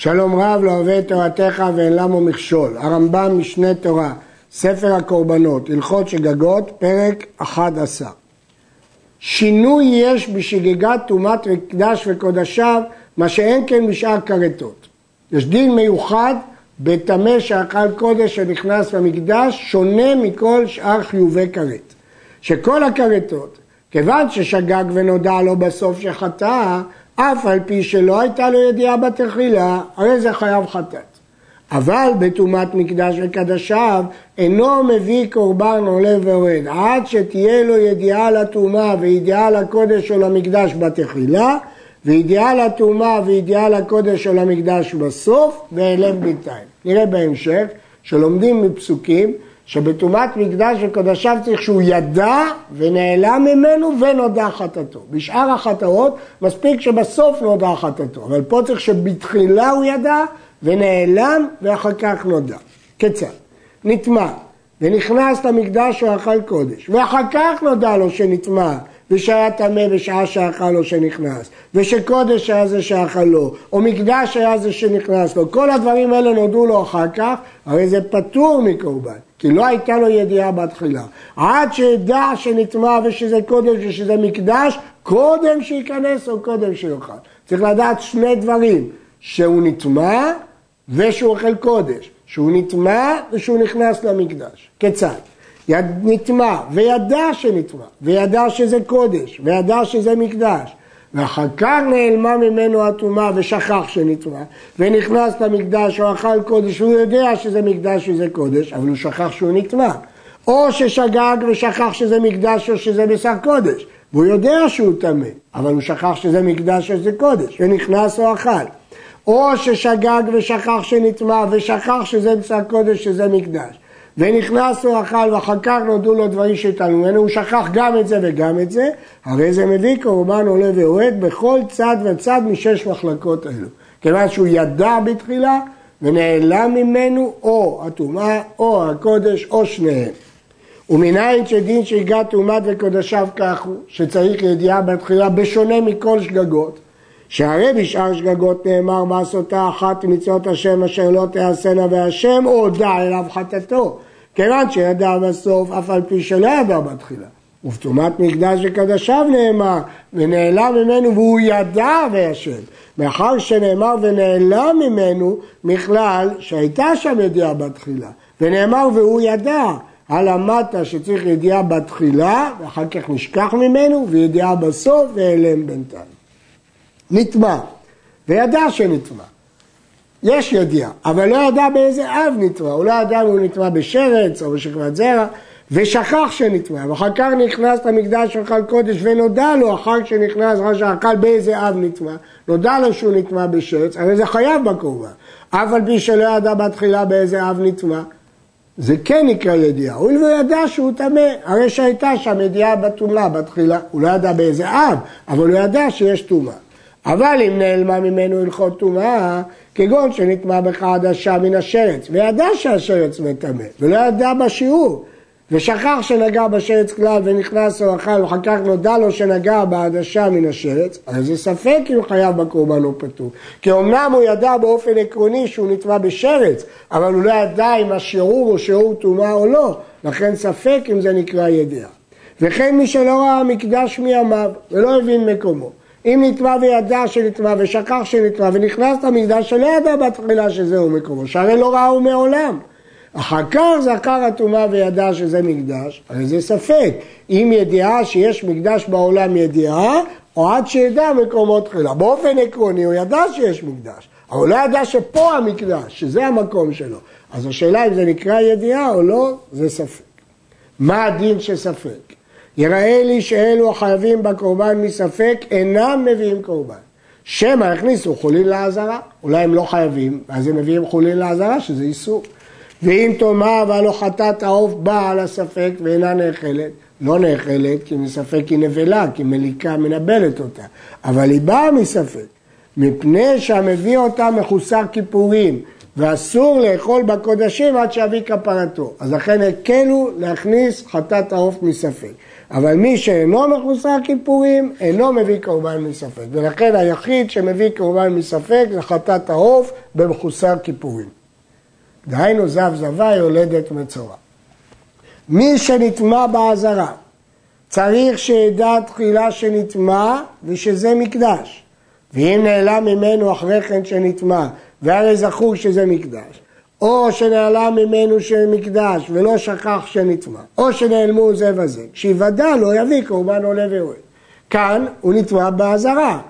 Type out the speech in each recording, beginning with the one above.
שלום רב לא אוהב את תורתך ואין למו מכשול. הרמב"ם משנה תורה, ספר הקורבנות, הלכות שגגות, פרק 11. שינוי יש בשגגת טומאת מקדש וקודשיו, מה שאין כן בשאר כרתות. יש דין מיוחד בטמא שאכל קודש שנכנס למקדש, שונה מכל שאר חיובי כרת. שכל הכרתות, כיוון ששגג ונודע לו בסוף שחטא, אף על פי שלא הייתה לו ידיעה בתחילה, הרי זה חייב חטאת. אבל בטומאת מקדש וקדשיו אינו מביא קורבן עולה ויורד עד שתהיה לו ידיעה לטומאה וידיעה לקודש או למקדש בתחילה וידיעה לטומאה וידיעה לקודש או למקדש בסוף ואלם בינתיים. נראה בהמשך שלומדים מפסוקים שבטומאת מקדש וקודשיו צריך שהוא ידע ונעלם ממנו ונודע חטאתו. בשאר החטאות מספיק שבסוף נודע חטאתו, אבל פה צריך שבתחילה הוא ידע ונעלם ואחר כך נודע. כיצד? נטמע ונכנס למקדש ואכל קודש ואחר כך נודע לו שנטמע ושהיה טמא בשעה שאכל לו שנכנס, ושקודש היה זה שאכל לו, או מקדש היה זה שנכנס לו, כל הדברים האלה נודעו לו אחר כך, הרי זה פטור מקורבן, כי לא הייתה לו ידיעה בתחילה. עד שידע שנטמע ושזה קודש ושזה מקדש, קודם שייכנס או קודם שיאכל. צריך לדעת שני דברים, שהוא נטמע ושהוא אוכל קודש, שהוא נטמע ושהוא נכנס למקדש. כיצד? נטמע, וידע שנטמע, וידע שזה קודש, וידע שזה מקדש, ואחר כך נעלמה ממנו הטומאה ושכח שנטמע, ונכנס למקדש או אכל קודש, והוא יודע שזה מקדש וזה קודש, אבל הוא שכח שהוא נטמע. או ששגג ושכח שזה מקדש או שזה בשר קודש, והוא יודע שהוא טמא, אבל הוא שכח שזה מקדש או שזה קודש, ונכנס או אכל. או ששגג ושכח שנטמע ושכח שזה בשר קודש, שזה מקדש. ונכנס לו אכל ואחר כך נודעו לו דברים שהתעלו ממנו, הוא שכח גם את זה וגם את זה, הרי זה מביא קורבן עולה ויורד בכל צד וצד משש מחלקות אלו. כיוון שהוא ידע בתחילה ונעלם ממנו או הטומאה או הקודש או שניהם. ומנין שדין שהגע טומאת וקודשיו כך הוא, שצריך ידיעה בתחילה בשונה מכל שגגות, שהרי בשאר שגגות נאמר בעשותה אחת מצוות השם אשר לא תעשנה והשם הודה אליו חטאתו. כיוון שידע בסוף אף על פי שלא ידע בתחילה. ובטומאת מקדש וקדשיו נאמר, ונעלם ממנו והוא ידע וישב. מאחר שנאמר ונעלם ממנו, מכלל שהייתה שם ידיעה בתחילה. ונאמר והוא ידע, המטה שצריך ידיעה בתחילה, ואחר כך נשכח ממנו, וידיעה בסוף, והעלם בינתיים. נטמע, וידע שנטמע. יש ידיעה, אבל לא ידע באיזה אב נטמע, הוא לא ידע אם הוא נטמע בשרץ או בשכבת זרע, ושכח שנטמע, ואחר כך נכנס למקדש ואכל קודש ונודע לו אחר שנכנס, אחר שאכל באיזה אב נטמע, נודע לו שהוא נטמע בשרץ, הרי זה חייב בקורבן, אף על פי שלא ידע בתחילה באיזה אב נטמע, זה כן נקרא ידיעה, הוא לא ידע שהוא טמא, הרי שהייתה שם ידיעה בטומאה בתחילה, הוא לא ידע באיזה אב, אבל הוא ידע שיש טומאה. אבל אם נעלמה ממנו הלכות טומאה, כגון שנטמע בך עדשה מן השרץ, וידע שהשרץ מטמא, ולא ידע בשיעור, ושכח שנגע בשרץ כלל ונכנס או אכל, ואחר כך נודע לו שנגע בעדשה מן השרץ, אז זה ספק אם חייב בקורבן או פטור. כי אמנם הוא ידע באופן עקרוני שהוא נטמע בשרץ, אבל הוא לא ידע אם השיעור הוא שיעור טומאה או לא, לכן ספק אם זה נקרא ידיעה. וכן מי שלא ראה מקדש מימיו ולא הבין מקומו, אם נטמע וידע שנטמע ושכח שנטמע ונכנס למקדש שלא ידע בתחילה שזהו מקומו, שהרי לא ראו מעולם. אחר כך זכר הטומאה וידע שזה מקדש, הרי זה ספק. אם ידיעה שיש מקדש בעולם ידיעה, או עד שידע מקומו תחילה. באופן עקרוני הוא ידע שיש מקדש, אבל הוא לא ידע שפה המקדש, שזה המקום שלו. אז השאלה אם זה נקרא ידיעה או לא, זה ספק. מה הדין של ספק? יראה לי שאלו החייבים בקורבן מספק אינם מביאים קורבן. שמא הכניסו חולין לעזרה, אולי הם לא חייבים, ואז הם מביאים חולין לעזרה, שזה איסור. ואם תאמר והלא חטאת העוף באה על הספק ואינה נאכלת, לא נאכלת כי מספק היא נבלה, כי מליקה מנבלת אותה, אבל היא באה מספק, מפני שהמביא אותה מחוסר כיפורים, ואסור לאכול בקודשים עד שאביא כפרתו. אז לכן הקלו להכניס חטאת העוף מספק. אבל מי שאינו מחוסר כיפורים, אינו מביא קורבן מספק. ולכן היחיד שמביא קורבן מספק זה חטאת העוף במחוסר כיפורים. דהיינו זב זבה יולדת מצורע. מי שנטמע בעזרה, צריך שידע תחילה שנטמע ושזה מקדש. ואם נעלם ממנו אחרי כן שנטמע, והרי זכור שזה מקדש, או שנעלם ממנו שמקדש ולא שכח שנטמע, או שנעלמו זה וזה, כשיוודע לא יביא קורבן עולה ויורד. כאן הוא נטמע באזהרה,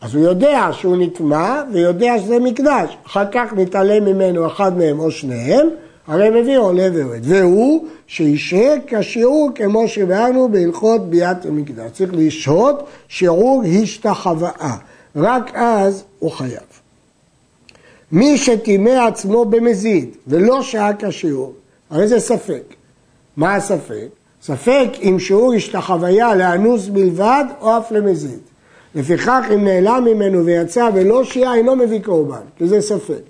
אז הוא יודע שהוא נטמע ויודע שזה מקדש, אחר כך נתעלם ממנו אחד מהם או שניהם, הרי מביא עולה ויורד, והוא שישרה כשיעור כמו שבאנו בהלכות ביאת המקדש, צריך לשהות שיעור השתחוואה, רק אז הוא חייב. מי שטימא עצמו במזיד ולא שעה כשיעור, הרי זה ספק. מה הספק? ספק אם שיעור השתחוויה לאנוס בלבד או אף למזיד. לפיכך אם נעלם ממנו ויצא ולא שיעה אינו מביא קורבן, כי זה ספק.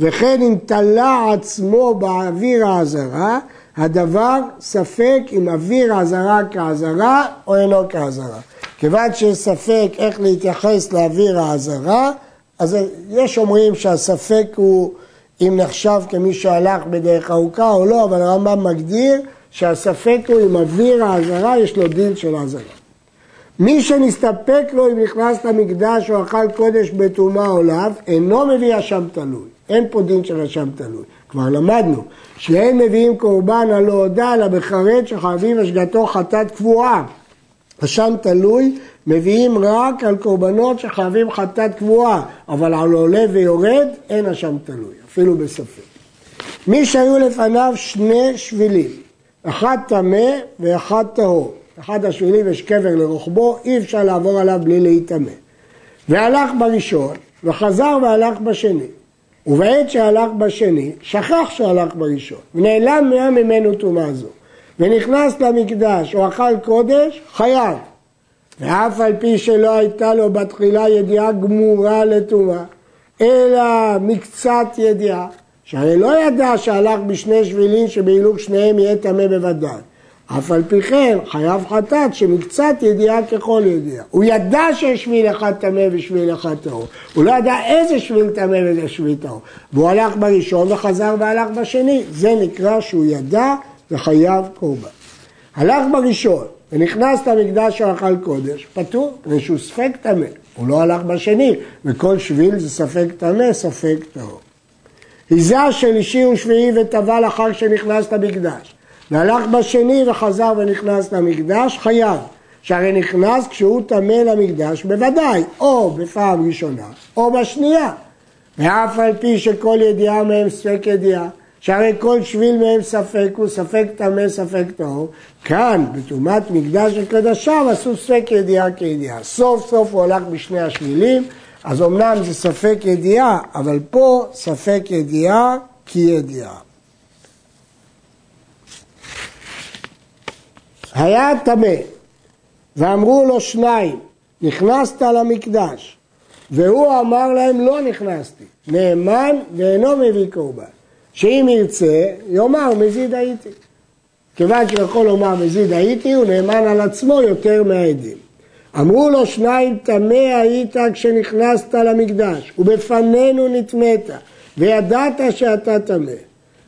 וכן אם תלה עצמו באוויר האזהרה, הדבר ספק אם אוויר האזהרה כאזהרה או אינו כאזהרה. כיוון שיש ספק איך להתייחס לאוויר האזהרה, אז יש אומרים שהספק הוא אם נחשב כמי שהלך בדרך ארוכה או לא, אבל הרמב"ם מגדיר שהספק הוא אם אוויר האזהרה יש לו דין של האזהרה. מי שנסתפק לו אם נכנס למקדש או אכל קודש בטומאה או לאו, אינו מביא אשם תלוי. אין פה דין של אשם תלוי. כבר למדנו שאין מביאים קורבן הלא הודה אלא בחרד שחייבים השגתו חטאת קבועה. אשם תלוי מביאים רק על קורבנות שחייבים חטאת קבועה, אבל על עולה ויורד אין אשם תלוי, אפילו בספק. מי שהיו לפניו שני שבילים, אחד טמא ואחד טהור. אחד השבילים יש קבר לרוחבו, אי אפשר לעבור עליו בלי להיטמא. והלך בראשון, וחזר והלך בשני. ובעת שהלך בשני, שכח שהלך בראשון, ונעלם ממנו טומאה זו. ונכנס למקדש או אכל קודש, חייב. ואף על פי שלא הייתה לו בתחילה ידיעה גמורה לטומאה, אלא מקצת ידיעה, שהרי לא ידע שהלך בשני שבילים שבהילוך שניהם יהיה טמא בוודאי. אף על פי כן חייב חטאת שמקצת ידיעה ככל ידיעה. הוא ידע שיש שביל אחד טמא ושביל אחד טהור. הוא לא ידע איזה שביל טמא ואיזה שביל טהור. והוא הלך בראשון וחזר והלך בשני. זה נקרא שהוא ידע וחייב קורבן. הלך בראשון ונכנס למקדש של אכל קודש, פטור, שהוא ספק טמא. הוא לא הלך בשני, וכל שביל זה ספק טמא, ספק טהור. היזה של אישי ושביעי וטבע לאחר שנכנס למקדש. והלך בשני וחזר ונכנס למקדש, חייב. שהרי נכנס כשהוא טמא למקדש בוודאי, או בפעם ראשונה, או בשנייה. ואף על פי שכל ידיעה מהם ספק ידיעה, שהרי כל שביל מהם ספק הוא ספק טמא, ספק טהור. כאן, בטומאת מקדש וקדשיו, עשו ספק ידיעה כידיעה. סוף סוף הוא הלך בשני השבילים, אז אמנם זה ספק ידיעה, אבל פה ספק ידיעה כידיעה. היה טמא, ואמרו לו שניים, נכנסת למקדש, והוא אמר להם לא נכנסתי, נאמן ואינו מביא קורבן. שאם ירצה, יאמר מזיד הייתי. כיוון שיכול לומר מזיד הייתי, הוא נאמן על עצמו יותר מהעדים. אמרו לו שניים, טמא היית כשנכנסת למקדש, ובפנינו נטמאת, וידעת שאתה טמא.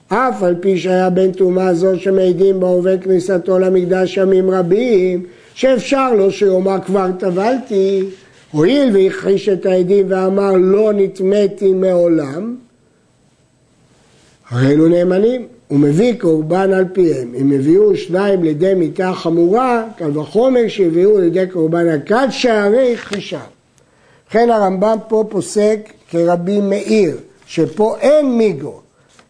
אף על פי שהיה בן טומאה זו שמעידים בהווה כניסתו למקדש ימים רבים, שאפשר לו שיאמר כבר טבלתי, הואיל והכחיש את העדים ואמר לא נטמאתי מעולם, הרי אלו נאמנים, הוא מביא קורבן על פיהם. אם הביאו שניים לידי מיתה חמורה, קל וחומר שהביאו לידי קורבן הקל, שהרי הכחישה. לכן הרמב"ם פה פוסק כרבי מאיר, שפה אין מיגו.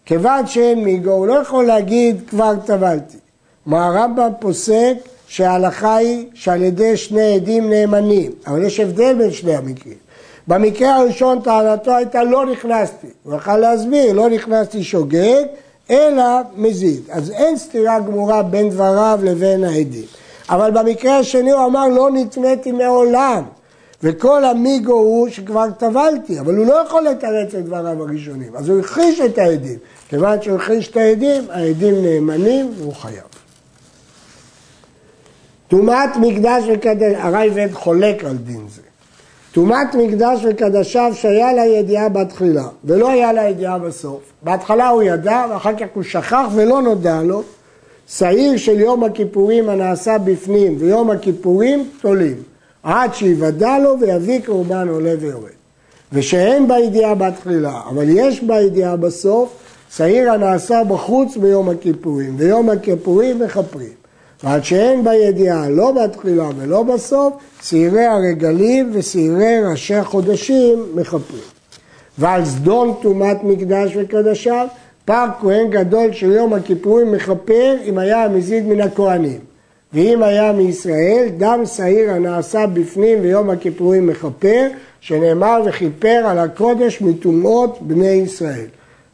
כיוון שאין מיגו, הוא לא יכול להגיד כבר טבלתי. מה הרמב"ם פוסק שההלכה היא שעל ידי שני עדים נאמנים, אבל יש הבדל בין שני המקרים. במקרה הראשון טענתו הייתה לא נכנסתי, הוא יכול להסביר, לא נכנסתי שוגג, אלא מזיד. אז אין סתירה גמורה בין דבריו לבין העדים. אבל במקרה השני הוא אמר לא נטמאתי מעולם, וכל המיגו הוא שכבר טבלתי, אבל הוא לא יכול לתרץ את דבריו הראשונים, אז הוא הכחיש את העדים. כיוון שהוא הכחיש את העדים, העדים נאמנים והוא חייב. טומאת מקדש וקדש, הרייבד חולק על דין זה. טומאת מקדש וקדשיו שהיה לה ידיעה בתחילה, ולא היה לה ידיעה בסוף. בהתחלה הוא ידע, ואחר כך הוא שכח ולא נודע לו. שעיר של יום הכיפורים הנעשה בפנים ויום הכיפורים תולים, עד שיוודע לו ויביא קורבן עולה ויורד. ושאין בה ידיעה בתחילה, אבל יש בה ידיעה בסוף, שעיר הנעשה בחוץ ביום הכיפורים, ויום הכיפורים מכפרים. ועד שאין בה ידיעה לא בתחילה ולא בסוף, שעירי הרגלים ושעירי ראשי החודשים מכפרים. ועל זדון טומאת מקדש וקדשיו, פר כהן גדול של יום הכיפורים מכפר אם היה המזיד מן הכהנים. ואם היה מישראל, דם שעיר הנעשה בפנים ויום הכיפורים מכפר, שנאמר וכיפר על הקודש מטומאות בני ישראל.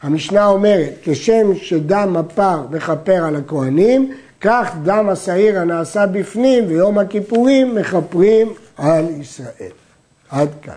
המשנה אומרת, כשם שדם הפר מכפר על הכהנים, כך דם השעיר הנעשה בפנים ויום הכיפורים מכפרים על ישראל. עד כאן.